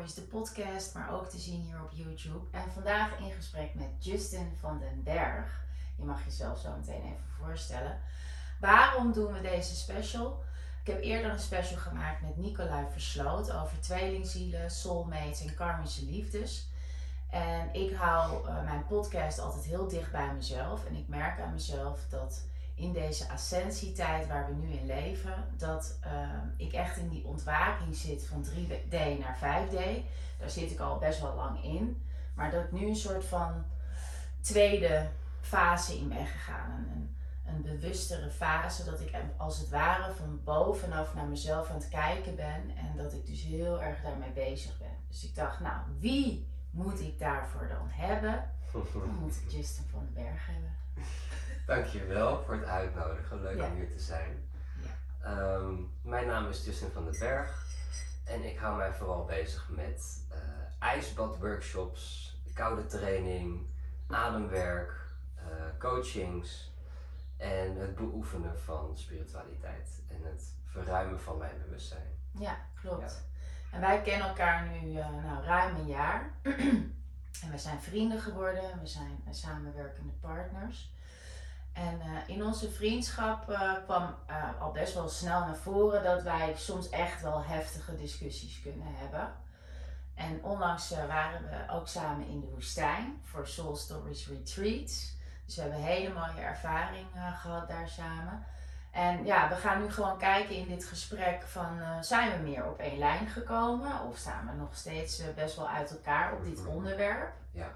Stories, de podcast, maar ook te zien hier op YouTube. En vandaag in gesprek met Justin van den Berg. Je mag jezelf zo meteen even voorstellen. Waarom doen we deze special? Ik heb eerder een special gemaakt met Nicolai Versloot over tweelingzielen, soulmates en karmische liefdes. En ik hou eh, mijn podcast altijd heel dicht bij mezelf. En ik merk aan mezelf dat in deze ascensietijd waar we nu in leven, dat ehm, ik echt in die ontwaking zit van 3D naar 5D. Daar zit ik al best wel lang in. Maar dat ik nu een soort van tweede fase in ben gegaan. Een, een, een bewustere fase, dat ik als het ware van bovenaf naar mezelf aan het kijken ben. En dat ik dus heel erg daarmee bezig ben. Dus ik dacht, nou, wie moet ik daarvoor dan hebben? Dan moet ik Justin van den Berg hebben. Dankjewel voor het uitnodigen. Leuk Ja. om hier te zijn. Ja. Ehm, mijn naam is Justin van den Berg en ik hou mij vooral bezig met eh ijsbadworkshops, koude training, ademwerk, eh, coachings en het beoefenen van spiritualiteit en het verruimen van mijn bewustzijn. Ja, klopt. En wij kennen elkaar nu eh, nou, ruim een jaar. en we zijn vrienden geworden. We zijn samenwerkende partners. En eh, in onze vriendschap eh, kwam eh, al best wel snel naar voren dat wij soms echt wel heftige discussies kunnen hebben. En onlangs waren we ook samen in de woestijn voor Soul Stories Retreats. Dus we hebben een hele mooie ervaring eh, gehad daar samen. En ja, we gaan nu gewoon kijken in dit gesprek van zijn we meer op één lijn gekomen of staan we nog steeds best wel uit elkaar op dit Mhm. onderwerp? Ja.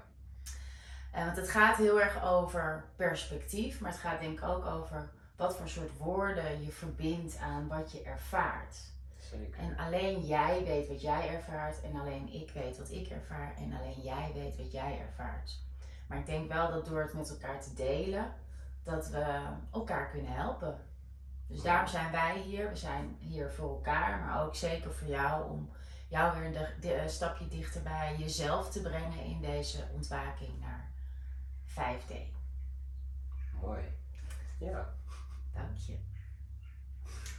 Eh, want het gaat heel erg over perspectief, maar het gaat denk ik ook over wat voor soort woorden je verbindt aan wat je ervaart. Zeker. En alleen jij weet wat jij ervaart en alleen ik weet wat ik ervaar en alleen jij weet wat jij ervaart. Maar ik denk wel dat door het met elkaar te delen, dat we elkaar kunnen helpen. Dus daarom zijn wij hier. We zijn hier voor elkaar, maar ook zeker voor jou om jou weer een stapje dichter bij jezelf te brengen in deze ontwaking naar 5D. Mooi. Ja. Dank je.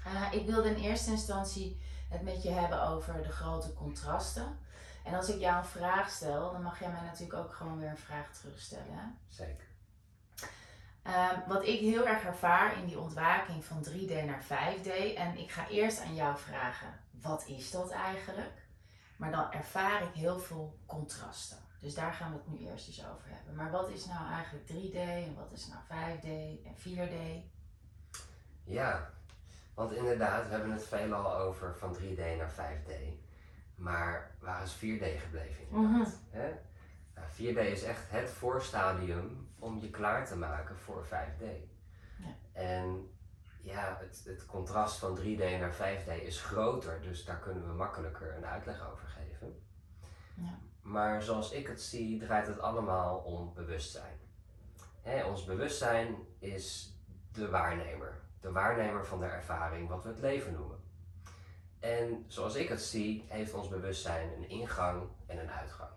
Eh, ik wilde in eerste instantie het met je hebben over de grote contrasten. En als ik jou een vraag stel, dan mag jij mij natuurlijk ook gewoon weer een vraag terugstellen. hè? Zeker. Ehm, wat ik heel erg ervaar in die ontwaking van 3D naar 5D. En ik ga eerst aan jou vragen, wat is dat eigenlijk? Maar dan ervaar ik heel veel contrasten. Dus daar gaan we het nu eerst eens over hebben. Maar wat is nou eigenlijk 3D en wat is nou 5D en 4D? Ja, want inderdaad, we hebben het veelal over van 3D naar 5D. Maar waar is 4D gebleven inderdaad? hè? Nou, 4D is echt het voorstadium om je klaar te maken voor 5D. Ja. En ja, het, het contrast van 3D naar 5D is groter, dus daar kunnen we makkelijker een uitleg over geven. Ja. Maar zoals ik het zie, draait het allemaal om bewustzijn. Hè, ons bewustzijn is de waarnemer. De waarnemer van de ervaring, wat we het leven noemen. En zoals ik het zie, heeft ons bewustzijn een ingang en een uitgang.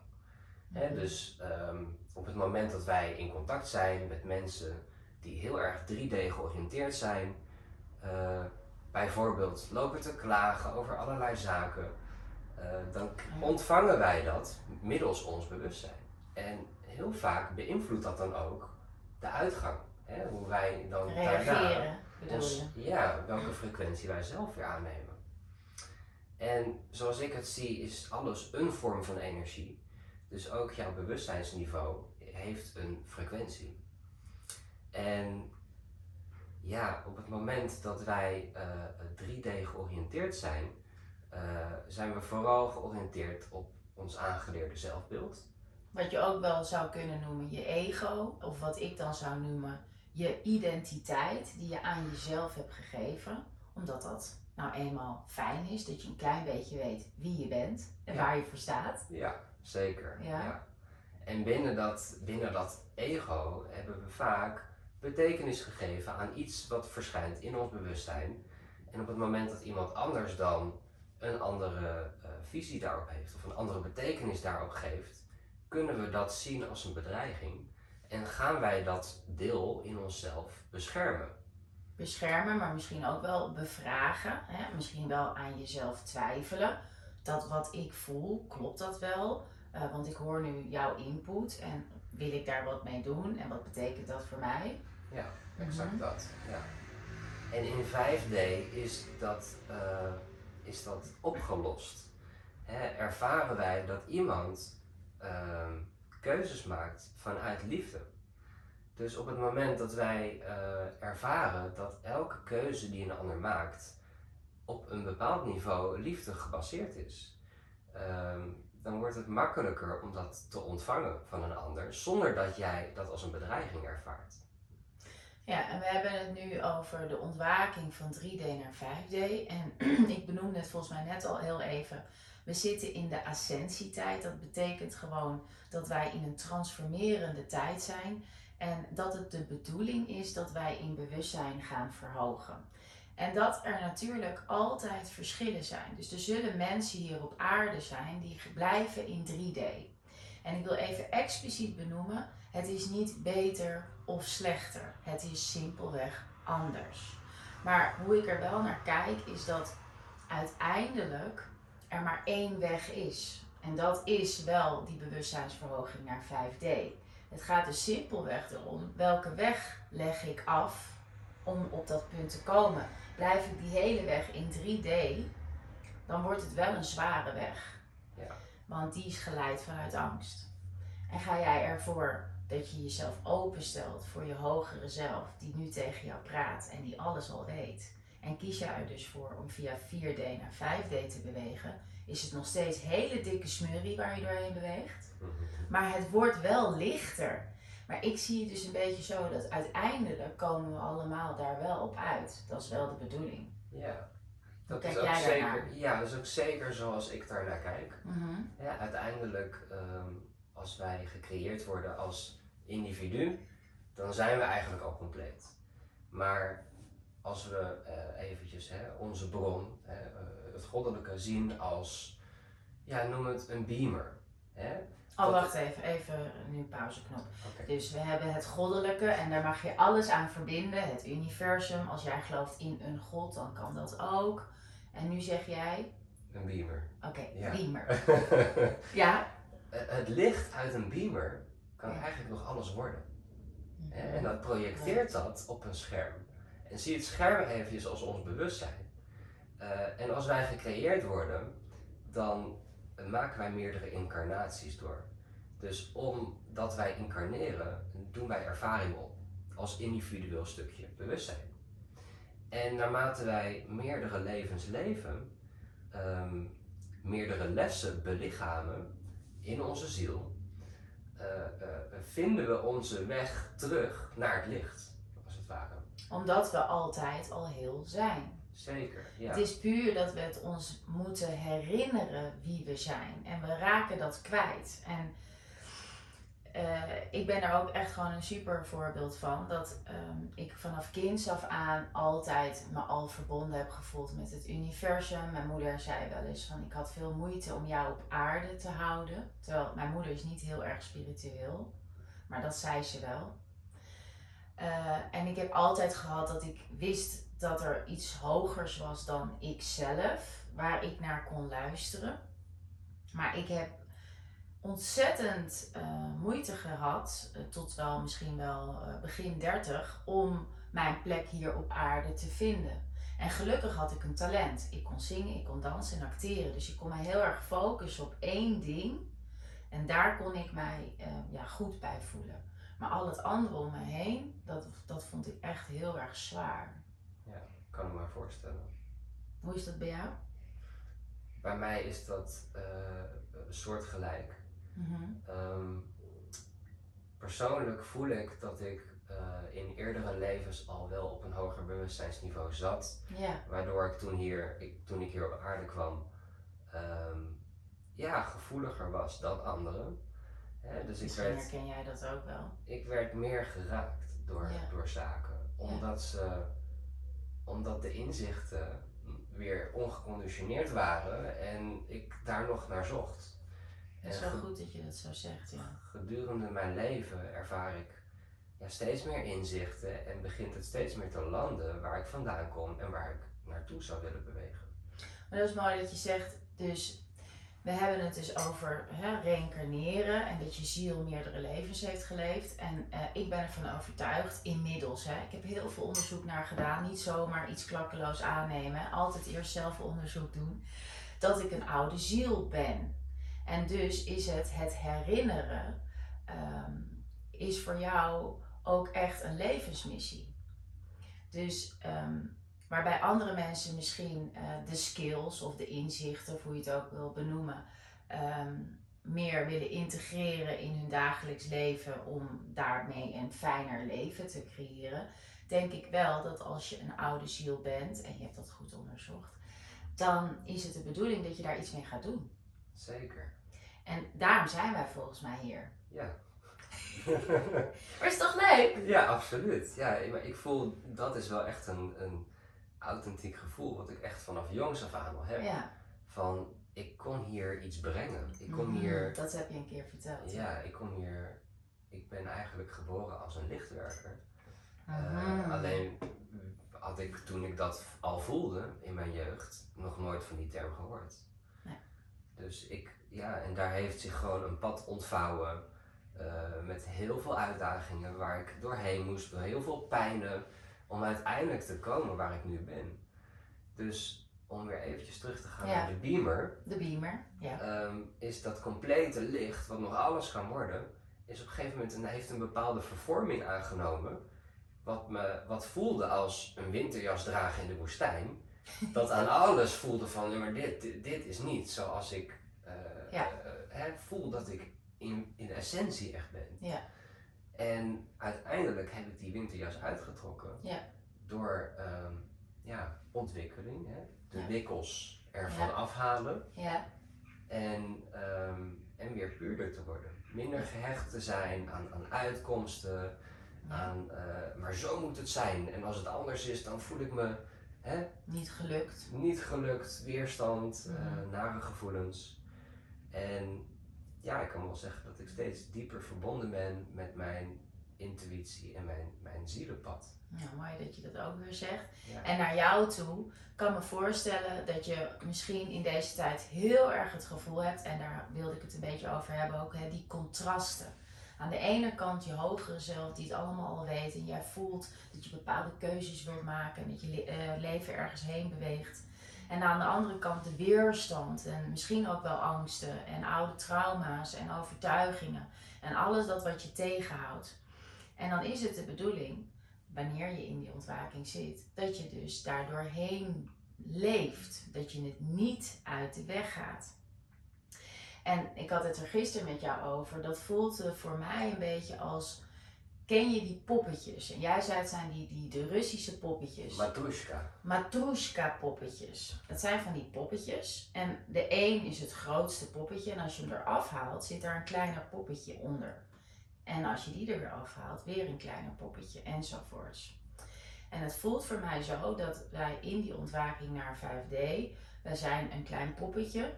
Hè, dus ehm, op het moment dat wij in contact zijn met mensen die heel erg 3D georiënteerd zijn, eh, bijvoorbeeld lopen te klagen over allerlei zaken, dan k- Ja. ontvangen wij dat middels ons bewustzijn. En heel vaak beïnvloedt dat dan ook de uitgang. Hè, hoe wij dan daarna ons, je? ja, welke frequentie wij zelf weer aannemen. En zoals ik het zie, is alles een vorm van energie. Dus ook jouw bewustzijnsniveau heeft een frequentie. En ja, op het moment dat wij eh, 3D georiënteerd zijn, eh, zijn we vooral georiënteerd op ons aangeleerde zelfbeeld. Wat je ook wel zou kunnen noemen je ego, of wat ik dan zou noemen je identiteit die je aan jezelf hebt gegeven, omdat dat nou eenmaal fijn is, dat je een klein beetje weet wie je bent en Ja. waar je voor staat. Ja, zeker. Ja. En binnen dat, binnen dat ego hebben we vaak betekenis gegeven aan iets wat verschijnt in ons bewustzijn. En op het moment dat iemand anders dan een andere eh, visie daarop heeft of een andere betekenis daarop geeft, kunnen we dat zien als een bedreiging en gaan wij dat deel in onszelf beschermen. Beschermen, maar misschien ook wel bevragen. Hè? Misschien wel aan jezelf twijfelen. Dat wat ik voel, klopt dat wel? Eh, want ik hoor nu jouw input en wil ik daar wat mee doen? En wat betekent dat voor mij? Ja, exact Mhm. dat. Ja. En in 5D is dat, eh, is dat opgelost. Ervaren wij dat iemand ehm, keuzes maakt vanuit liefde. Dus op het moment dat wij eh, ervaren dat elke keuze die een ander maakt op een bepaald niveau liefde gebaseerd is, ehm, dan wordt het makkelijker om dat te ontvangen van een ander zonder dat jij dat als een bedreiging ervaart. Ja, en we hebben het nu over de ontwaking van 3D naar 5D. En ik benoemde het volgens mij net al heel even. We zitten in de ascensietijd. Dat betekent gewoon dat wij in een transformerende tijd zijn. En dat het de bedoeling is dat wij in bewustzijn gaan verhogen. En dat er natuurlijk altijd verschillen zijn. Dus er zullen mensen hier op aarde zijn die blijven in 3D. En ik wil even expliciet benoemen: het is niet beter of slechter. Het is simpelweg anders. Maar hoe ik er wel naar kijk, is dat uiteindelijk er maar één weg is. En dat is wel die bewustzijnsverhoging naar 5D. Het gaat dus simpelweg erom welke weg leg ik af om op dat punt te komen. Blijf ik die hele weg in 3D, dan wordt het wel een zware weg. Ja. Want die is geleid vanuit angst. En ga jij ervoor dat je jezelf openstelt voor je hogere zelf, die nu tegen jou praat en die alles al weet. En kies jij er dus voor om via 4D naar 5D te bewegen, is het nog steeds hele dikke smurrie waar je doorheen beweegt. Maar het wordt wel lichter. Maar ik zie het dus een beetje zo dat uiteindelijk komen we allemaal daar wel op uit. Dat is wel de bedoeling. Ja. Dat is kijk ook jij zeker, daarnaar? ja, dat is ook zeker zoals ik daar naar kijk. Mhm. Ja, uiteindelijk, ehm, als wij gecreëerd worden als individu, dan zijn we eigenlijk al compleet. Maar als we eh, eventjes hè, onze bron, hè, eh, het goddelijke, zien als, ja, noem het een beamer. Hè? Oh, wacht even. Even nu pauzeknop. Dus we hebben het goddelijke en daar mag je alles aan verbinden. Het universum. Als jij gelooft in een god, dan kan dat ook. En nu zeg jij, Een beamer. oké, Ja. beamer. Ja. het licht uit een beamer kan eigenlijk nog alles worden. Hè? En dat projecteert dat op een scherm. En zie het scherm eventjes als ons bewustzijn. Eh, en als wij gecreëerd worden, dan maken wij meerdere incarnaties door. Dus omdat wij incarneren, doen wij ervaring op als individueel stukje bewustzijn. En naarmate wij meerdere levens leven, ehm, meerdere lessen belichamen in onze ziel, eh, eh, vinden we onze weg terug naar het licht, als het ware. Omdat we altijd al heel zijn. Zeker, ja. Het is puur dat we het ons moeten herinneren wie we zijn. En we raken dat kwijt. En eh, ik ben er ook echt gewoon een super voorbeeld van. Dat ehm, ik vanaf kinds af aan altijd me al verbonden heb gevoeld met het universum. Mijn moeder zei wel eens van ik had veel moeite om jou op aarde te houden. Terwijl mijn moeder is niet heel erg spiritueel. Maar dat zei ze wel. Eh, en ik heb altijd gehad dat ik wist dat er iets hogers was dan ikzelf, waar ik naar kon luisteren. Maar ik heb ontzettend eh, moeite gehad, eh, tot wel misschien wel eh, begin 30, om mijn plek hier op aarde te vinden. En gelukkig had ik een talent. Ik kon zingen, ik kon dansen en acteren. Dus ik kon me heel erg focussen op één ding. En daar kon ik mij ja, goed bij voelen. Maar al het andere om me heen, dat, dat vond ik echt heel erg zwaar. kan ik me voorstellen. Hoe is dat bij jou? Bij mij is dat eh, Mhm. Ehm, persoonlijk voel ik dat ik eh, in eerdere levens al wel op een hoger bewustzijnsniveau zat. Waardoor ik toen, hier, ik, toen ik hier op aarde kwam, ehm, ja, gevoeliger was dan anderen. Hè, dus ik misschien werd, herken jij dat ook wel. ik werd meer geraakt door, door zaken. Omdat, ze, omdat de inzichten weer ongeconditioneerd waren en ik daar nog naar zocht. Het is wel goed dat je dat zo zegt, ja. gedurende mijn leven ervaar ik ja, steeds meer inzichten en begint het steeds meer te landen waar ik vandaan kom en waar ik naartoe zou willen bewegen. Maar dat is mooi dat je zegt, dus we hebben het dus over hè, reïncarneren en dat je ziel meerdere levens heeft geleefd. En eh, ik ben ervan overtuigd, inmiddels, hè, ik heb heel veel onderzoek naar gedaan, niet zomaar iets klakkeloos aannemen, altijd eerst zelf onderzoek doen, dat ik een oude ziel ben. En dus is het het herinneren, ehm, is voor jou ook echt een levensmissie. Dus ehm, Waarbij andere mensen misschien eh, de skills of de inzichten, of hoe je het ook wil benoemen, ehm, meer willen integreren in hun dagelijks leven om daarmee een fijner leven te creëren. Denk ik wel dat als je een oude ziel bent, en je hebt dat goed onderzocht, dan is het de bedoeling dat je daar iets mee gaat doen. Zeker. En daarom zijn wij volgens mij hier. Ja. Maar is toch leuk? ja, absoluut. Ja, maar ik voel dat is wel echt een, een authentiek gevoel wat ik echt vanaf jongs af aan al heb. Ja. Van ik kom hier iets brengen. Ik kom Mhm, hier Dat heb je een keer verteld. Ja, ik kom hier. Ik ben eigenlijk geboren als een lichtwerker. Eh, Mhm. alleen had ik toen ik dat al voelde in mijn jeugd nog nooit van die term gehoord. Nee. Dus ik, ja, en daar heeft zich gewoon een pad ontvouwen eh, met heel veel uitdagingen waar ik doorheen moest, door heel veel pijnen, om uiteindelijk te komen waar ik nu ben. Dus om weer eventjes terug te gaan Ja. naar de beamer, De beamer, ja. ehm, is dat complete licht, wat nog alles kan worden, is op een gegeven moment een, heeft een bepaalde vervorming aangenomen. Wat, me, wat voelde als een winterjas dragen in de woestijn. Dat aan alles voelde van, "Nee, maar dit, dit, dit is niet zoals ik Ja. eh, hè, voel dat ik in, in essentie echt ben. Ja. En uiteindelijk heb ik die winterjas uitgetrokken Ja. door ehm, ja, ontwikkeling, hè? de wikkels ervan afhalen Ja, en, ehm, en weer puurder te worden. Minder gehecht te zijn aan, aan uitkomsten, aan, eh, maar zo moet het zijn. En als het anders is, dan voel ik me hè, niet gelukt. niet gelukt, weerstand, eh, Mhm. nare gevoelens. En ja, ik kan wel zeggen dat ik steeds dieper verbonden ben met mijn intuïtie en mijn, mijn zielenpad. Ja, mooi dat je dat ook weer zegt. Ja. En naar jou toe kan me voorstellen dat je misschien in deze tijd heel erg het gevoel hebt, en daar wilde ik het een beetje over hebben ook, hè, die contrasten. Aan de ene kant je hogere zelf die het allemaal al weet en jij voelt dat je bepaalde keuzes wilt maken en dat je le- eh, leven ergens heen beweegt. En aan de andere kant de weerstand en misschien ook wel angsten en oude trauma's en overtuigingen en alles dat wat je tegenhoudt. En dan is het de bedoeling wanneer je in die ontwaking zit, dat je dus daardoorheen leeft. Dat je het niet uit de weg gaat. En ik had het er gisteren met jou over. Dat voelde voor mij een beetje als. Ken je die poppetjes? En jij zei het zijn die, die de Russische poppetjes. Matrushka. Matrushka poppetjes. Dat zijn van die poppetjes. En de een is het grootste poppetje. En als je hem eraf haalt, zit er een kleiner poppetje onder. En als je die er weer afhaalt, weer een kleiner poppetje enzovoorts. En het voelt voor mij zo dat wij in die ontwaking naar 5D, wij zijn een klein poppetje.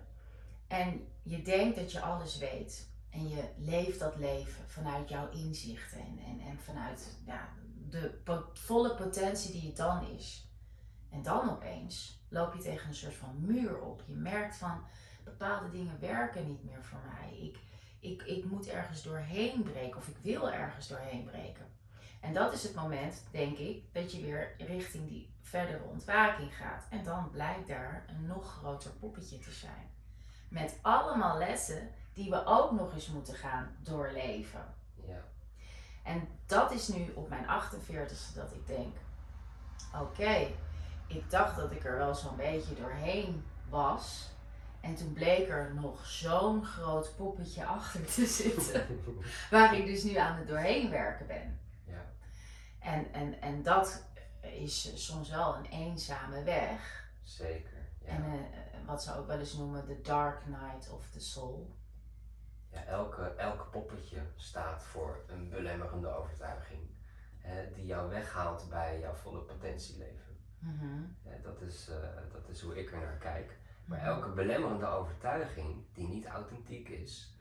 En je denkt dat je alles weet. En je leeft dat leven vanuit jouw inzichten en, en, en vanuit ja, de volle potentie die het dan is. En dan opeens loop je tegen een soort van muur op. Je merkt van bepaalde dingen werken niet meer voor mij. Ik, ik, ik moet ergens doorheen breken of ik wil ergens doorheen breken. En dat is het moment, denk ik, dat je weer richting die verdere ontwaking gaat. En dan blijkt daar een nog groter poppetje te zijn. Met allemaal lessen die we ook nog eens moeten gaan doorleven. Ja. En dat is nu op mijn 48ste dat ik denk: oké, ik dacht dat ik er wel zo'n beetje doorheen was. En toen bleek er nog zo'n groot poppetje achter te zitten, waar ik dus nu aan het doorheen werken ben. Ja. En, en, en dat is soms wel een eenzame weg. Zeker. Ja. En eh, wat ze ook wel eens noemen de dark night of the soul. Ja, elke, elk poppetje staat voor een belemmerende overtuiging. Hè, die jou weghaalt bij jouw volle potentieleven. Mhm. Ja, dat, is, eh, dat is hoe ik er naar kijk. Maar Mhm. elke belemmerende overtuiging die niet authentiek is.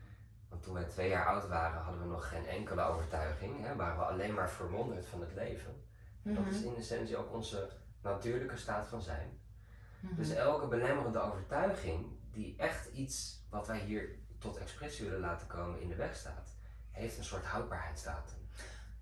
Want toen wij twee jaar oud waren, hadden we nog geen enkele overtuiging. Hè, waren we alleen maar verwonderd van het leven. Dat Mhm. is in essentie ook onze natuurlijke staat van zijn. Mhm. Dus elke belemmerende overtuiging die echt iets wat wij hier tot expressie willen laten komen in de weg staat, heeft een soort houdbaarheidsdatum.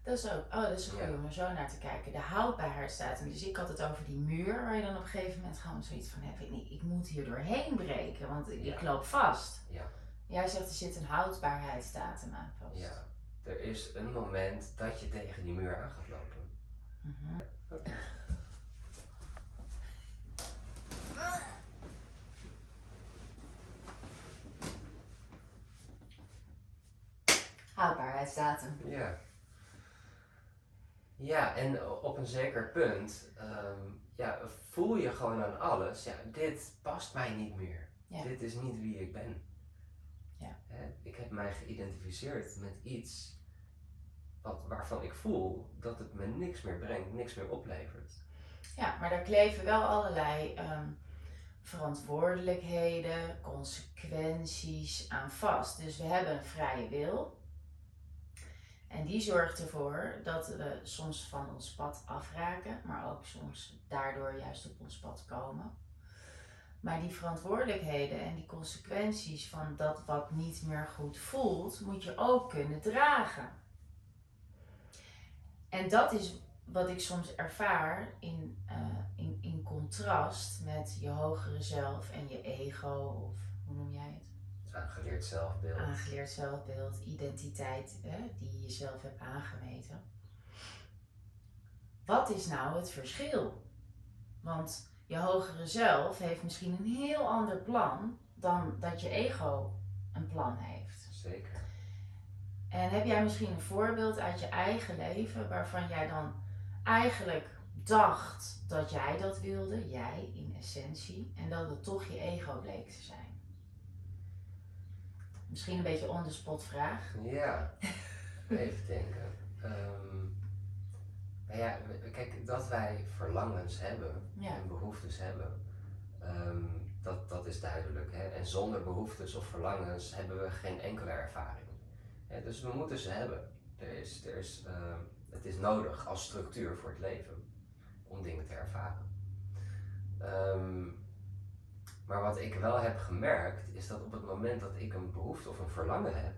Dat is ook, oh, dat is goed Ja. om er zo naar te kijken. De houdbaarheidsdatum. Dus ik had het over die muur waar je dan op een gegeven moment gewoon zoiets van hebt. Ik, ik moet hier doorheen breken, want ik, loop vast. Ja. Jij zegt er zit een houdbaarheidsdatum aan vast. Ja, er is een moment dat je tegen die muur aan gaat lopen. Mhm. Houdbaarheidsdatum. Ja. Ja, en op een zeker punt ehm, ja, voel je gewoon aan alles, ja, dit past mij niet meer. Ja. Dit is niet wie ik ben. Ja. Hè, ik heb mij geïdentificeerd met iets wat, waarvan ik voel dat het me niks meer brengt, niks meer oplevert. Ja, maar daar kleven wel allerlei ehm, verantwoordelijkheden, consequenties aan vast. Dus we hebben een vrije wil. En die zorgt ervoor dat we soms van ons pad afraken, maar ook soms daardoor juist op ons pad komen. Maar die verantwoordelijkheden en die consequenties van dat wat niet meer goed voelt, moet je ook kunnen dragen. En dat is wat ik soms ervaar in, eh, in, in contrast met je hogere zelf en je ego, of hoe noem jij het? Aangeleerd zelfbeeld. Aangeleerd zelfbeeld, identiteit hè, die je jezelf hebt aangemeten. Wat is nou het verschil? Want je hogere zelf heeft misschien een heel ander plan dan dat je ego een plan heeft. Zeker. En heb jij misschien een voorbeeld uit je eigen leven waarvan jij dan eigenlijk dacht dat jij dat wilde, jij in essentie, en dat het toch je ego bleek te zijn? Misschien een beetje on the spot vraag. Ja, even denken. Ehm, nou ja, kijk, dat wij verlangens hebben Ja. en behoeftes hebben, ehm, dat, dat is duidelijk. Hè? En zonder behoeftes of verlangens hebben we geen enkele ervaring. Dus we moeten ze hebben. Er is, er is, ehm, het is nodig als structuur voor het leven om dingen te ervaren. Ehm, maar wat ik wel heb gemerkt, is dat op het moment dat ik een behoefte of een verlangen heb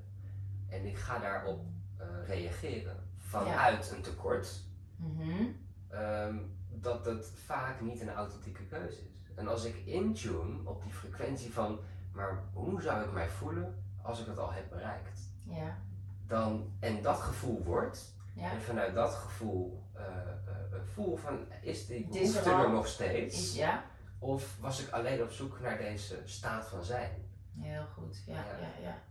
en ik ga daarop eh, reageren vanuit een tekort, Mhm. ehm, dat het vaak niet een authentieke keuze is. En als ik intune op die frequentie van, maar hoe zou ik mij voelen als ik het al heb bereikt? Ja, Dan, en dat gevoel wordt, ja. en vanuit dat gevoel eh, eh, voel van, is die behoefte er nog steeds? Is, ja? Of was ik alleen op zoek naar deze staat van zijn? Heel goed, ja, Ja. ja, ja.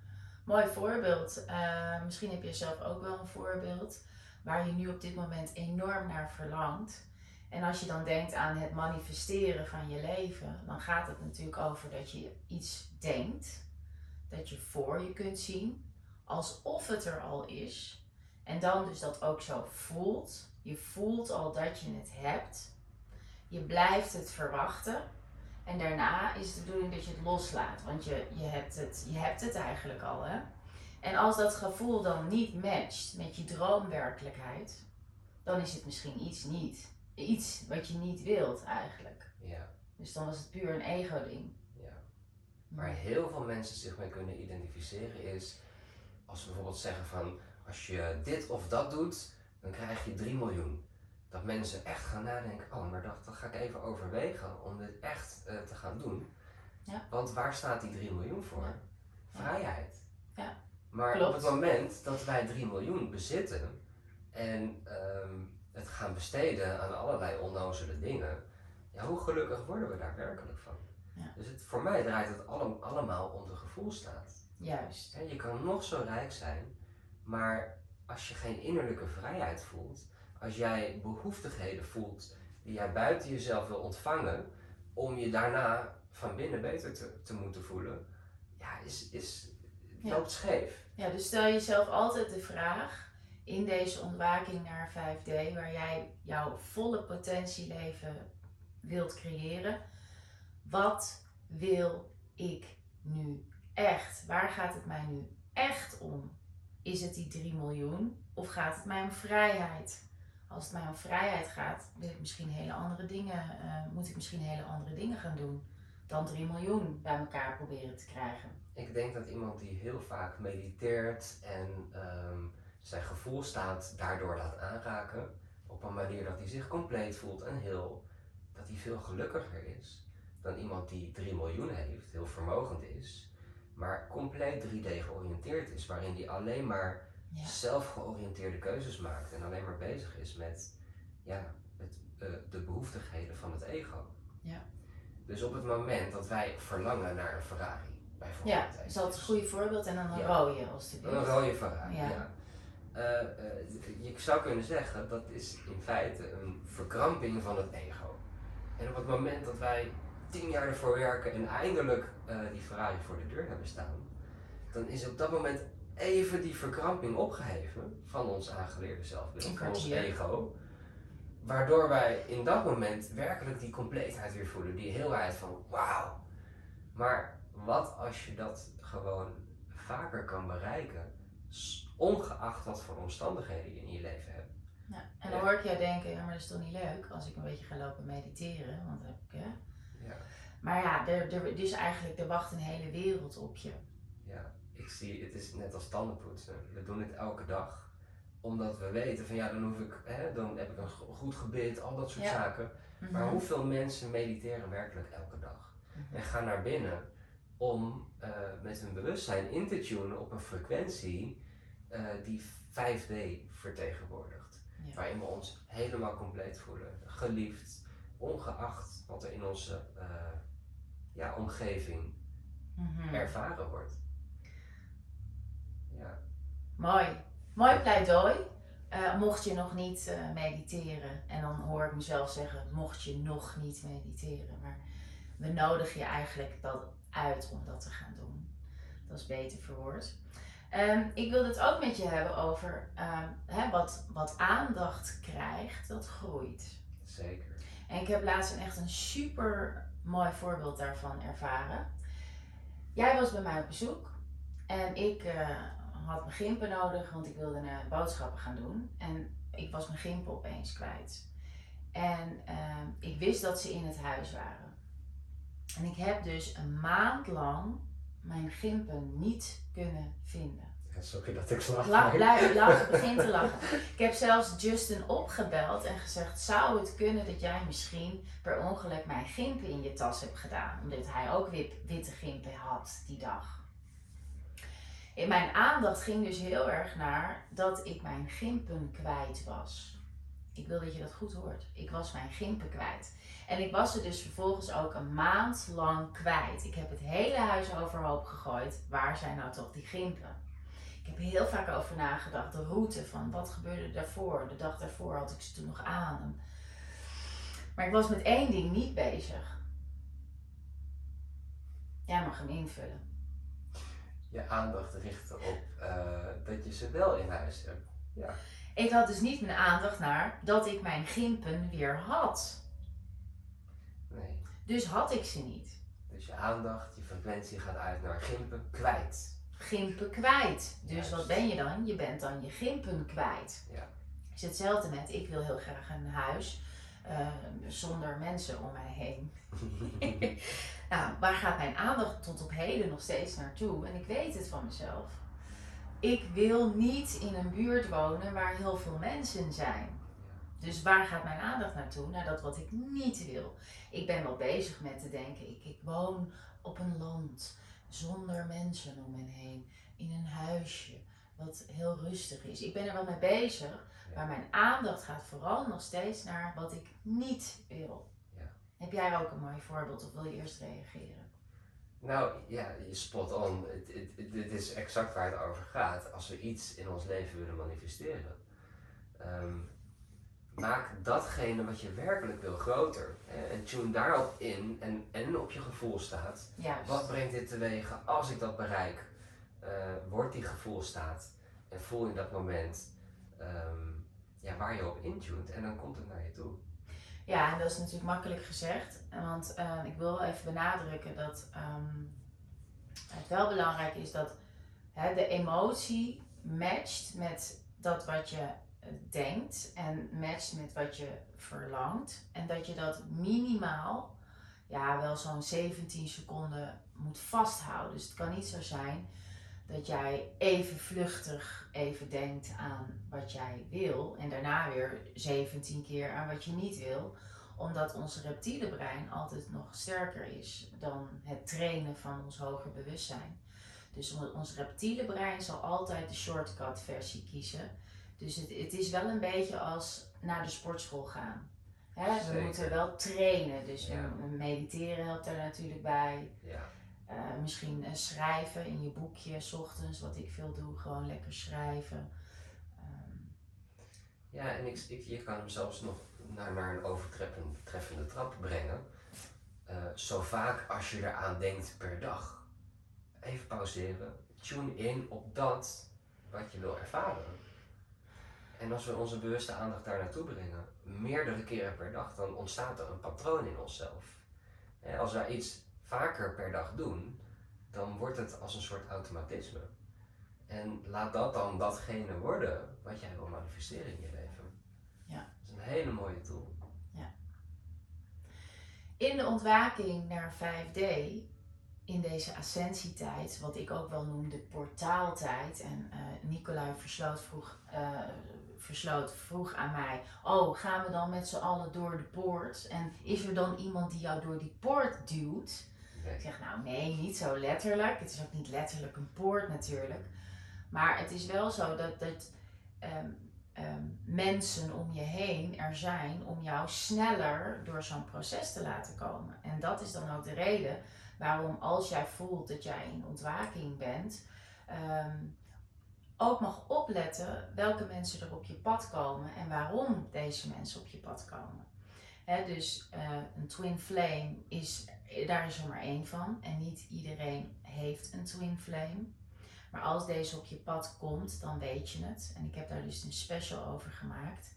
Mooi voorbeeld. Eh, misschien heb je zelf ook wel een voorbeeld waar je nu op dit moment enorm naar verlangt. En als je dan denkt aan het manifesteren van je leven, dan gaat het natuurlijk over dat je iets denkt, dat je voor je kunt zien, alsof het er al is. En dan dus dat ook zo voelt. Je voelt al dat je het hebt. Je blijft het verwachten. En daarna is de bedoeling dat je het loslaat, want je, je, hebt, het, je hebt het eigenlijk al. Hè? En als dat gevoel dan niet matcht met je droomwerkelijkheid, dan is het misschien iets niet. Iets wat je niet wilt eigenlijk. Ja, Dus dan was het puur een ego-ding. ja. Waar heel veel mensen zich mee kunnen identificeren is als ze bijvoorbeeld zeggen van als je dit of dat doet, dan krijg je 3 miljoen. Dat mensen echt gaan nadenken, oh maar dat, dat ga ik even overwegen om dit echt eh, te gaan doen. Ja. Want waar staat die 3 miljoen voor? Ja. Vrijheid. Ja. Maar Klopt. op het moment dat wij 3 miljoen bezitten en ehm, het gaan besteden aan allerlei onnozele dingen, ja, hoe gelukkig worden we daar werkelijk van? Ja. Dus het, voor mij draait het allem- allemaal om de gevoelstaat. Juist. Je kan nog zo rijk zijn, maar als je geen innerlijke vrijheid voelt, als jij behoeftigheden voelt die jij buiten jezelf wil ontvangen, om je daarna van binnen beter te, te moeten voelen, ja, is, is, Ja. loopt scheef. Ja, dus stel jezelf altijd de vraag in deze ontwaking naar 5D, waar jij jouw volle potentieleven wilt creëren. Wat wil ik nu echt? Waar gaat het mij nu echt om? Is het die 3 miljoen of gaat het mij om vrijheid? Als het mij om vrijheid gaat, wil ik misschien hele andere dingen, eh, moet ik misschien hele andere dingen gaan doen dan 3 miljoen bij elkaar proberen te krijgen. Ik denk dat iemand die heel vaak mediteert en ehm, zijn gevoelstaat daardoor laat aanraken, op een manier dat hij zich compleet voelt en heel, dat hij veel gelukkiger is dan iemand die 3 miljoen heeft, heel vermogend is, maar compleet 3D georiënteerd is, waarin hij alleen maar Ja. zelfgeoriënteerde keuzes maakt en alleen maar bezig is met, ja, eh, de behoeftigheden van het ego. Ja. Dus op het moment dat wij verlangen naar een Ferrari, bijvoorbeeld. Ja, dat is altijd een goede voorbeeld en dan een Ja. rode alstublieft. Een rode Ferrari, ja. Ja. Eh, eh, je zou kunnen zeggen dat is in feite een verkramping van het ego. En op het moment dat wij tien jaar ervoor werken en eindelijk die Ferrari voor de deur hebben staan, dan is op dat moment even die verkramping opgeheven van ons aangeleerde zelfbeeld, van ons ego. Waardoor wij in dat moment werkelijk die compleetheid weer voelen, die heelheid van wauw. Maar wat als je dat gewoon vaker kan bereiken, ongeacht wat voor omstandigheden je in je leven hebt? Ja. En dan hoor ik jou denken, ja, maar dat is toch niet leuk als ik een beetje ga lopen mediteren, want heb ik, hè. Ja. Maar ja, er, er, dus eigenlijk, er wacht een hele wereld op je. Ja, ik zie, het is net als tandenpoetsen. We doen het elke dag omdat we weten van ja, dan hoef ik, hè, dan heb ik een go- goed gebit, al dat soort Ja. zaken. Maar Mhm. hoeveel mensen mediteren werkelijk elke dag? Mhm. En gaan naar binnen om eh, met hun bewustzijn in te tunen op een frequentie eh, die 5D vertegenwoordigt. Ja. Waarin we ons helemaal compleet voelen, geliefd, ongeacht wat er in onze eh, ja, omgeving Mhm. ervaren wordt. Ja. Mooi. Mooi pleidooi. Eh, mocht je nog niet eh, mediteren, en dan hoor ik mezelf zeggen, mocht je nog niet mediteren, maar we nodigen je eigenlijk dat uit om dat te gaan doen. Dat is beter verwoord. Ehm, ik wil het ook met je hebben over ehm, hè, wat, wat aandacht krijgt, dat groeit. Zeker. En ik heb laatst een echt een super mooi voorbeeld daarvan ervaren. Jij was bij mij op bezoek en ik eh, had mijn gimpen nodig, want ik wilde naar boodschappen gaan doen. En ik was mijn gimpen opeens kwijt. En ehm, ik wist dat ze in het huis waren. En ik heb dus een maand lang mijn gimpen niet kunnen vinden. Ja, sorry dat ik lach. Lach, begin te lachen. Ik heb zelfs Justin opgebeld en gezegd: Zou het kunnen dat jij misschien per ongeluk mijn gimpen in je tas hebt gedaan? Omdat hij ook wit, witte gimpen had die dag. Mijn aandacht ging dus heel erg naar dat ik mijn gimpen kwijt was. Ik wil dat je dat goed hoort. Ik was mijn gimpen kwijt. En ik was ze dus vervolgens ook een maand lang kwijt. Ik heb het hele huis overhoop gegooid. Waar zijn nou toch die gimpen? Ik heb heel vaak over nagedacht. De route van wat gebeurde daarvoor. De dag daarvoor had ik ze toen nog aan. Maar ik was met één ding niet bezig. Jij mag hem invullen. Je aandacht richten op eh, dat je ze wel in huis hebt. Ja. Ik had dus niet mijn aandacht naar dat ik mijn gimpen weer had. Nee. Dus had ik ze niet. Dus je aandacht, je frequentie gaat uit naar gimpen kwijt. Gimpen kwijt. Dus Juist. wat ben je dan? Je bent dan je gimpen kwijt. Ja. Het is hetzelfde met, ik wil heel graag een huis eh, zonder mensen om mij heen. nou, waar gaat mijn aandacht tot op heden nog steeds naartoe? En ik weet het van mezelf. Ik wil niet in een buurt wonen waar heel veel mensen zijn. Dus waar gaat mijn aandacht naartoe? Naar dat wat ik niet wil. Ik ben wel bezig met te denken, ik, ik woon op een land zonder mensen om me heen. In een huisje wat heel rustig is. Ik ben er wel mee bezig. Maar mijn aandacht gaat vooral nog steeds naar wat ik niet wil. Heb jij ook een mooi voorbeeld of wil je eerst reageren? Nou ja, je spot on. Dit is exact waar het over gaat. Als we iets in ons leven willen manifesteren, ehm, maak datgene wat je werkelijk wil groter. En tune daarop in en, en op je gevoel staat. Juist. Wat brengt dit teweeg als ik dat bereik? Eh, wordt die gevoelstaat en voel in dat moment ehm, ja, waar je op intunt en dan komt het naar je toe. Ja, en dat is natuurlijk makkelijk gezegd. Want eh, ik wil even benadrukken dat ehm, het wel belangrijk is dat hè, de emotie matcht met dat wat je eh, denkt en matcht met wat je verlangt. En dat je dat minimaal, ja, wel zo'n 17 seconden moet vasthouden. Dus het kan niet zo zijn dat jij even vluchtig even denkt aan wat jij wil en daarna weer 17 keer aan wat je niet wil omdat ons reptiele brein altijd nog sterker is dan het trainen van ons hoger bewustzijn. Dus on- ons reptiele brein zal altijd de shortcut versie kiezen. Dus het, het is wel een beetje als naar de sportschool gaan. Hè, we moeten wel trainen, dus Ja. mediteren helpt daar natuurlijk bij. Ja, Eh, misschien eh, schrijven in je boekje, s ochtends, wat ik veel doe, gewoon lekker schrijven. Ehm, ja en ik, ik, je kan hem zelfs nog naar, naar een overtreffende trap brengen. Eh, zo vaak als je eraan denkt per dag. Even pauzeren. Tune in op dat wat je wil ervaren. En als we onze bewuste aandacht daar naartoe brengen, meerdere keren per dag, dan ontstaat er een patroon in onszelf. Als wij iets vaker per dag doen, dan wordt het als een soort automatisme. En laat dat dan datgene worden wat jij wil manifesteren in je leven. Ja. Dat is een hele mooie tool. in de ontwaking naar 5D, in deze ascensietijd, wat ik ook wel noem de portaaltijd. En eh Nicolai Versloot vroeg, eh, Versloot vroeg aan mij: Oh, gaan we dan met z'n allen door de poort? En is er dan iemand die jou door die poort duwt? Ik zeg nou nee, niet zo letterlijk. Het is ook niet letterlijk een poort natuurlijk. Maar het is wel zo dat, dat ehm, ehm, mensen om je heen er zijn om jou sneller door zo'n proces te laten komen. En dat is dan ook de reden waarom als jij voelt dat jij in ontwaking bent, ehm, ook mag opletten welke mensen er op je pad komen en waarom deze mensen op je pad komen. Dus eh, een twin flame is, daar is er maar één van. En niet iedereen heeft een twin flame. Maar als deze op je pad komt, dan weet je het. En ik heb daar dus een special over gemaakt.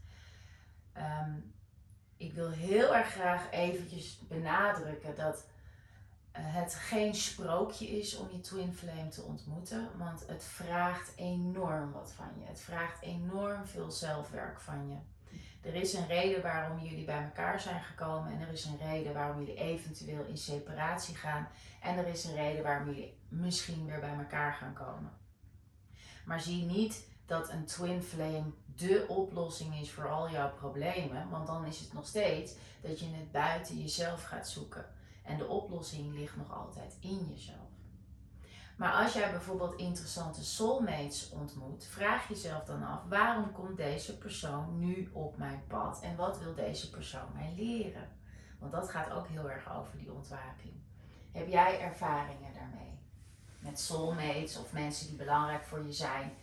Ehm, ik wil heel erg graag eventjes benadrukken dat eh, het geen sprookje is om je twin flame te ontmoeten. Want het vraagt enorm wat van je. Het vraagt enorm veel zelfwerk van je. Er is een reden waarom jullie bij elkaar zijn gekomen en er is een reden waarom jullie eventueel in separatie gaan en er is een reden waarom jullie misschien weer bij elkaar gaan komen. Maar zie niet dat een twin flame de oplossing is voor al jouw problemen, want dan is het nog steeds dat je het buiten jezelf gaat zoeken en de oplossing ligt nog altijd in jezelf. Maar als jij bijvoorbeeld interessante soulmates ontmoet, vraag jezelf dan af: waarom komt deze persoon nu op mijn pad en wat wil deze persoon mij leren? Want dat gaat ook heel erg over die ontwaking. Heb jij ervaringen daarmee? Met soulmates of mensen die belangrijk voor je zijn,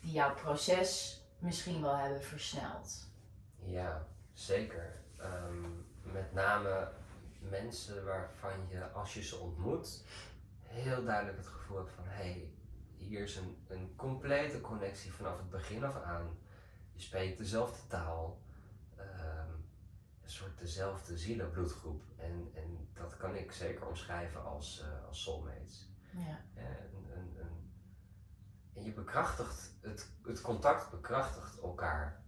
die jouw proces misschien wel hebben versneld? Ja, zeker. Ehm, met name mensen waarvan je, als je ze ontmoet, heel duidelijk het gevoel hebt van hé, hey, hier is een, een complete connectie vanaf het begin af aan. Je spreekt dezelfde taal, ehm, een soort dezelfde zielenbloedgroep. En, en dat kan ik zeker omschrijven als, eh, als soulmates. Ja. Eh, een, een, een, en je bekrachtigt, het, het contact bekrachtigt elkaar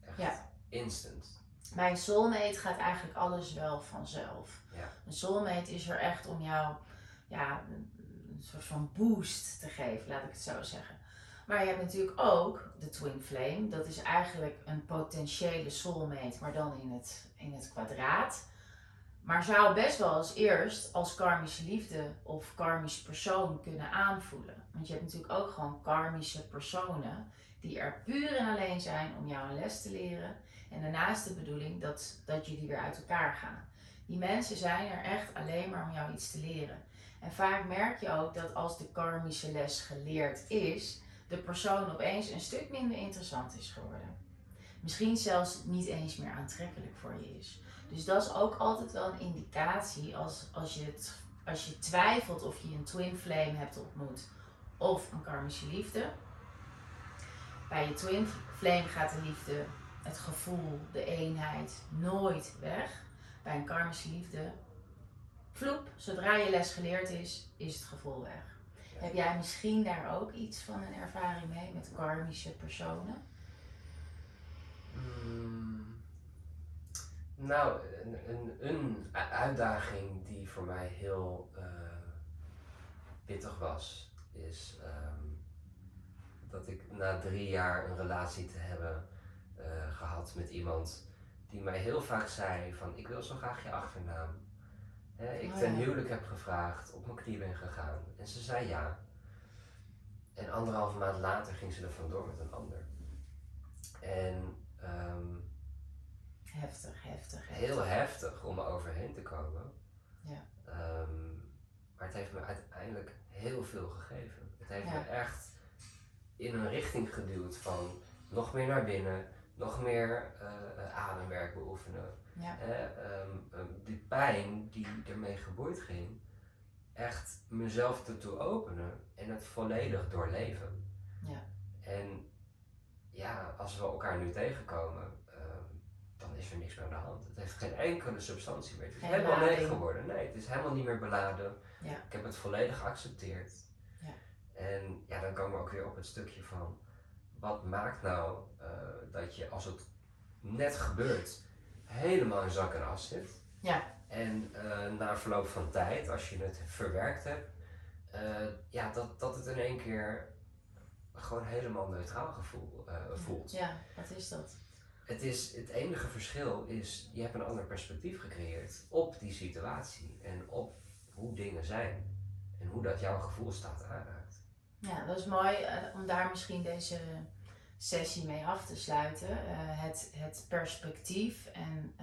echt Ja. instant. Bij een soulmate gaat eigenlijk alles wel vanzelf. Ja. Een soulmate is er echt om jou ja, een soort van boost te geven, laat ik het zo zeggen. Maar je hebt natuurlijk ook de twin flame. Dat is eigenlijk een potentiële soulmate, maar dan in het, in het kwadraat. Maar zou best wel als eerst als karmische liefde of karmisch persoon kunnen aanvoelen. Want je hebt natuurlijk ook gewoon karmische personen die er puur en alleen zijn om jou een les te leren. En daarnaast de bedoeling dat, dat jullie weer uit elkaar gaan. Die mensen zijn er echt alleen maar om jou iets te leren. En vaak merk je ook dat als de karmische les geleerd is, de persoon opeens een stuk minder interessant is geworden. Misschien zelfs niet eens meer aantrekkelijk voor je is. Dus dat is ook altijd wel een indicatie als, als, je, het, als je twijfelt of je een twin flame hebt ontmoet of een karmische liefde. Bij je twin flame gaat de liefde het gevoel, de eenheid nooit weg. Bij een karmische liefde, vloep, zodra je les geleerd is, is het gevoel weg. Heb jij misschien daar ook iets van een ervaring mee met karmische personen? Mm, nou, een, een, een uitdaging die voor mij heel eh, pittig was, is ehm, dat ik na drie jaar een relatie te hebben eh, gehad met iemand die mij heel vaak zei van ik wil zo graag je achternaam. Hè, ik Oh ten huwelijk heb gevraagd, op mijn knie ben gegaan en ze zei ja. En anderhalve maand later ging ze er vandoor met een ander. En ehm, Heftig, heftig. heftig. heel heftig om er overheen te komen. Ja. Ehm, maar het heeft me uiteindelijk heel veel gegeven. Het heeft Ja. me echt in een richting geduwd van nog meer naar binnen, nog meer eh, ademwerk beoefenen. Ja. Ehm, ehm, die pijn die ermee geboeid ging, echt mezelf ertoe openen en het volledig doorleven. Ja. En ja, als we elkaar nu tegenkomen, ehm, dan is er niks meer aan de hand. Het heeft geen enkele substantie meer. Het is Geen helemaal leeg geworden. Nee, het is helemaal niet meer beladen. Ja. Ik heb het volledig geaccepteerd. Ja. En ja, dan komen we ook weer op het stukje van wat maakt nou eh, dat je als het net gebeurt helemaal in zak en as zit. Ja. En eh, na verloop van tijd, als je het verwerkt hebt, eh, ja, dat, dat het in één keer gewoon helemaal neutraal gevoel eh, voelt. Ja, wat is dat? Het, is, het enige verschil is, je hebt een ander perspectief gecreëerd op die situatie en op hoe dingen zijn en hoe dat jouw gevoelstaat aanraakt. Ja, dat is mooi om daar misschien deze sessie mee af te sluiten. Eh, het, het perspectief en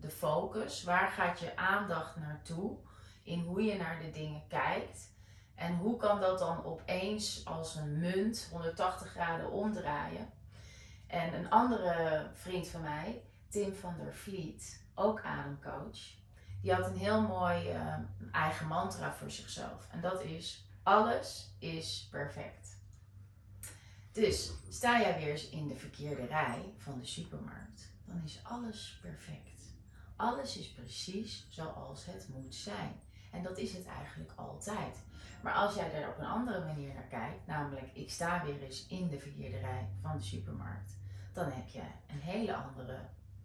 de focus. Waar gaat je aandacht naartoe in hoe je naar de dingen kijkt? En hoe kan dat dan opeens als een munt 180 graden omdraaien? En een andere vriend van mij, Tim van der Vliet, ook ademcoach, die had een heel mooi eh, eigen mantra voor zichzelf. En dat is: alles is perfect. Dus sta jij weer eens in de verkeerde rij van de supermarkt, dan is alles perfect. Alles is precies zoals het moet zijn. En dat is het eigenlijk altijd. Maar als jij er op een andere manier naar kijkt, namelijk ik sta weer eens in de verkeerde rij van de supermarkt, dan heb je een hele andere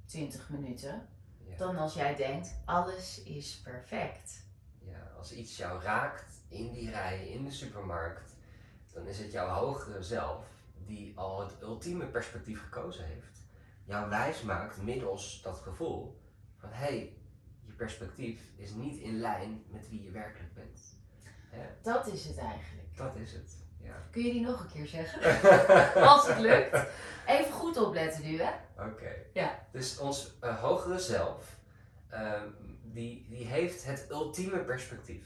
20 minuten Ja. dan als jij denkt alles is perfect. Ja, als iets jou raakt in die rij, in de supermarkt, dan is het jouw hogere zelf die al het ultieme perspectief gekozen heeft. Jou wijs maakt middels dat gevoel van hé, hey, je perspectief is niet in lijn met wie je werkelijk bent. Dat is het eigenlijk. dat is het. Ja. Kun je die nog een keer zeggen? Als het lukt. Even goed opletten nu, hè? Oké. Ja. Dus ons eh, hogere zelf, ehm, die, die heeft het ultieme perspectief.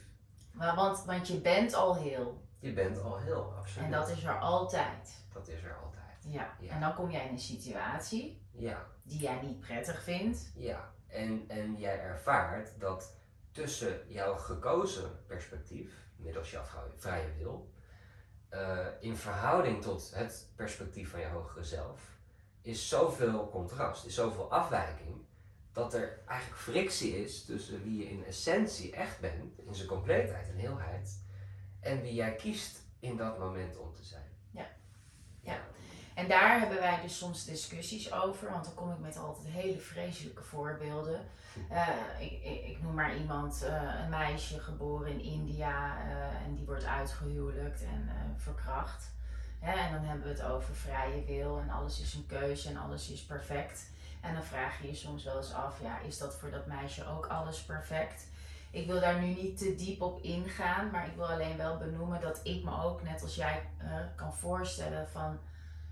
Maar want, want je bent al heel. Je bent al heel, absoluut. En dat is er altijd. Dat is er altijd. Ja. Ja. En dan kom jij in een situatie Ja, die jij niet prettig vindt. ja. En, en jij ervaart dat tussen jouw gekozen perspectief, middels jouw vrij- vrije wil, eh, in verhouding tot het perspectief van je hogere zelf, is zoveel contrast, is zoveel afwijking, dat er eigenlijk frictie is tussen wie je in essentie echt bent, in zijn compleetheid en heelheid, en wie jij kiest in dat moment om te zijn. Ja. En daar hebben wij dus soms discussies over, want dan kom ik met altijd hele vreselijke voorbeelden. Eh, ik, ik, noem maar iemand, eh, een meisje geboren in India eh, en die wordt uitgehuwelijkt en verkracht. Hè, en dan hebben we het over vrije wil en alles is een keuze en alles is perfect. En dan vraag je je soms wel eens af, ja, is dat voor dat meisje ook alles perfect? Ik wil daar nu niet te diep op ingaan, maar ik wil alleen wel benoemen dat ik me ook, net als jij, eh, kan voorstellen van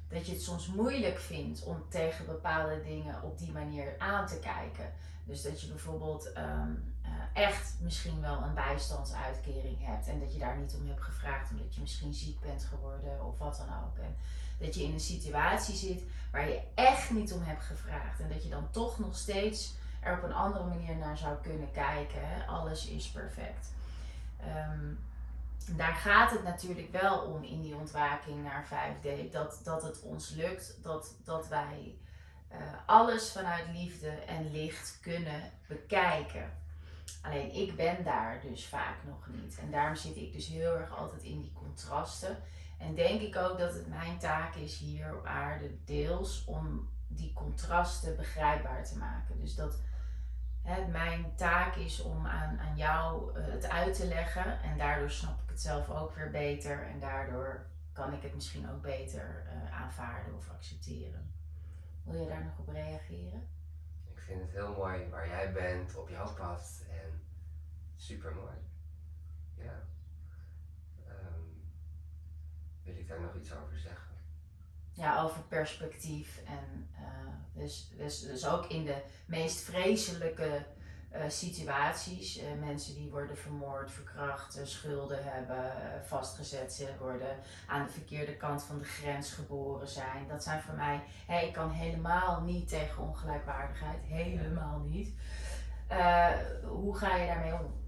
dat je het soms moeilijk vindt om tegen bepaalde dingen op die manier aan te kijken. Dus dat je bijvoorbeeld ehm, eh, echt misschien wel een bijstandsuitkering hebt en dat je daar niet om hebt gevraagd omdat je misschien ziek bent geworden of wat dan ook. En dat je in een situatie zit waar je echt niet om hebt gevraagd en dat je dan toch nog steeds op een andere manier naar zou kunnen kijken. Alles is perfect. Ehm, daar gaat het natuurlijk wel om in die ontwaking naar 5D. Dat, dat het ons lukt, dat, dat wij eh, alles vanuit liefde en licht kunnen bekijken. Alleen ik ben daar dus vaak nog niet. En daarom zit ik dus heel erg altijd in die contrasten. En denk ik ook dat het mijn taak is hier op aarde deels om die contrasten begrijpbaar te maken. Dus dat mijn taak is om aan, aan jou eh, het uit te leggen. En daardoor snap ik het zelf ook weer beter. En daardoor kan ik het misschien ook beter eh, aanvaarden of accepteren. Wil je daar nog op reageren? Ik vind het heel mooi waar jij bent, op jouw pad en super mooi. Ja. Ehm, wil ik daar nog iets over zeggen? Ja, over perspectief. En eh, dus, dus, dus ook in de meest vreselijke eh, situaties. eh, mensen die worden vermoord, verkracht, schulden hebben, vastgezet ze worden, aan de verkeerde kant van de grens geboren zijn. Dat zijn voor mij, hè, ik kan helemaal niet tegen ongelijkwaardigheid, helemaal niet. Hoe ga je daarmee om?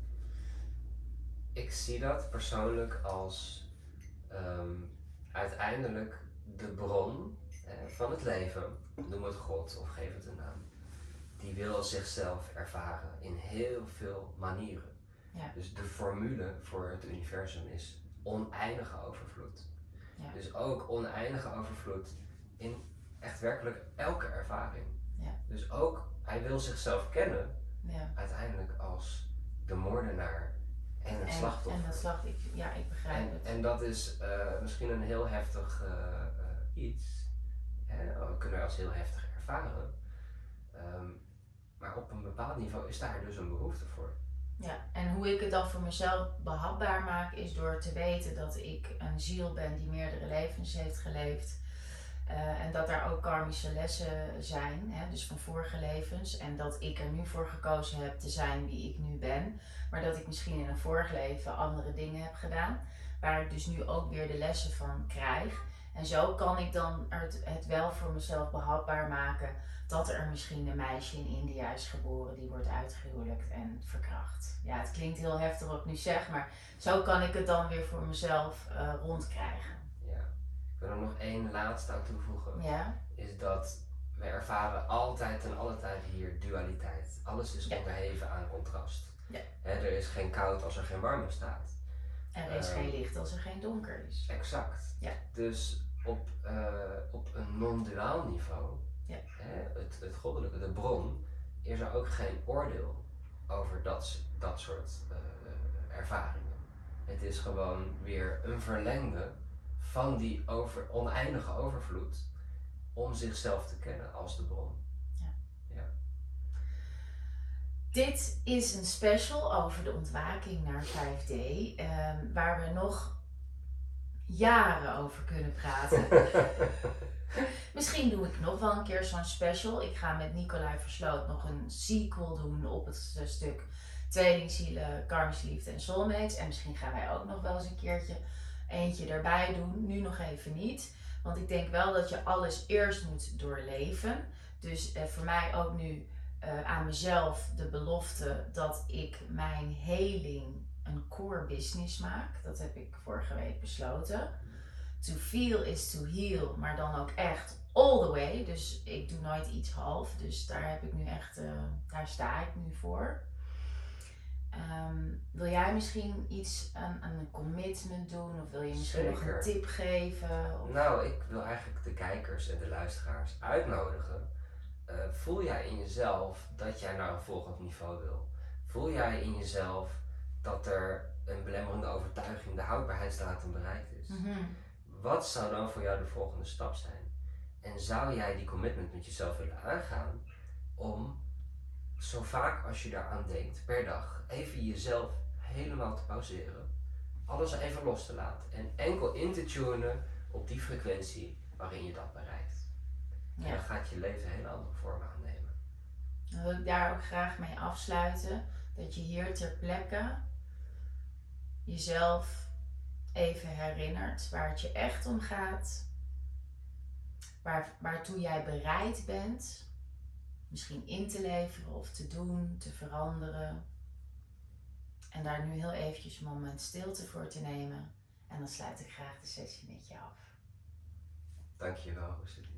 Ik zie dat persoonlijk als ehm, uiteindelijk de bron eh, van het leven, noem het God of geef het een naam, die wil zichzelf ervaren in heel veel manieren. Ja. Dus de formule voor het universum is oneindige overvloed. Ja. Dus ook oneindige overvloed in echt werkelijk elke ervaring. Ja. Dus ook, hij wil zichzelf kennen Ja. uiteindelijk als de moordenaar en het En, slachtoffer. en dat slachtoffer, ja, ik begrijp En, het. en dat is eh, misschien een heel heftig eh, iets. Hè? We kunnen als heel heftig ervaren. Ehm, maar op een bepaald niveau is daar dus een behoefte voor. Ja, en hoe ik het dan voor mezelf behapbaar maak, is door te weten dat ik een ziel ben die meerdere levens heeft geleefd. Eh, en dat daar ook karmische lessen zijn, hè, dus van vorige levens. En dat ik er nu voor gekozen heb te zijn wie ik nu ben. Maar dat ik misschien in een vorig leven andere dingen heb gedaan. Waar ik dus nu ook weer de lessen van krijg. En zo kan ik dan het, het wel voor mezelf behapbaar maken dat er misschien een meisje in India is geboren die wordt uitgehuwelijkt en verkracht. Ja, het klinkt heel heftig wat ik nu zeg, maar zo kan ik het dan weer voor mezelf eh, rondkrijgen. Ja. Ik wil er nog één laatste aan toevoegen. Ja, Is dat we ervaren altijd en alle tijd hier dualiteit. Alles is Ja. onderheven aan contrast. Ja. Hè, er is geen koud als er geen warm bestaat. er is Ehm. geen licht als er geen donker is. Exact. Ja. Dus op, eh, op een non-duaal niveau, Ja. hè, het, het goddelijke, de bron, is er ook geen oordeel over dat, dat soort eh, ervaringen. Het is gewoon weer een verlengde van die over, oneindige overvloed om zichzelf te kennen als de bron. Dit is een special over de ontwaking naar 5D, ehm, waar we nog jaren over kunnen praten. Misschien doe ik nog wel een keer zo'n special. Ik ga met Nicolai Versloot nog een sequel doen op het eh, stuk Tweelingzielen, Karmische Liefde en Soulmates. En misschien gaan wij ook nog wel eens een keertje eentje erbij doen. Nu nog even niet. Want ik denk wel dat je alles eerst moet doorleven. Dus eh, voor mij ook nu eh, aan mezelf de belofte dat ik mijn heling een core business maak. Dat heb ik vorige week besloten. To feel is to heal, maar dan ook echt all the way. Dus ik doe nooit iets half. Dus daar heb ik nu echt, eh, daar sta ik nu voor. Ehm, wil jij misschien iets aan, aan een commitment doen? Of wil je misschien nog een tip geven? Of... Nou, ik wil eigenlijk de kijkers en de luisteraars uitnodigen. Eh, voel jij in jezelf dat jij naar een volgend niveau wil? Voel jij in jezelf dat er een belemmerende overtuiging, de houdbaarheidsdatum bereikt is? Mhm. Wat zou dan voor jou de volgende stap zijn? En zou jij die commitment met jezelf willen aangaan om zo vaak als je daaraan denkt per dag even jezelf helemaal te pauzeren, alles even los te laten en enkel in te tunen op die frequentie waarin je dat bereikt? En Ja. dan gaat je leven een hele andere vorm aannemen. Dan wil ik daar ook graag mee afsluiten. Dat je hier ter plekke jezelf even herinnert waar het je echt om gaat. Waar, waartoe jij bereid bent. Misschien in te leveren of te doen, te veranderen. En daar nu heel eventjes een moment stilte voor te nemen. En dan sluit ik graag de sessie met je af. Dankjewel, Rosalie.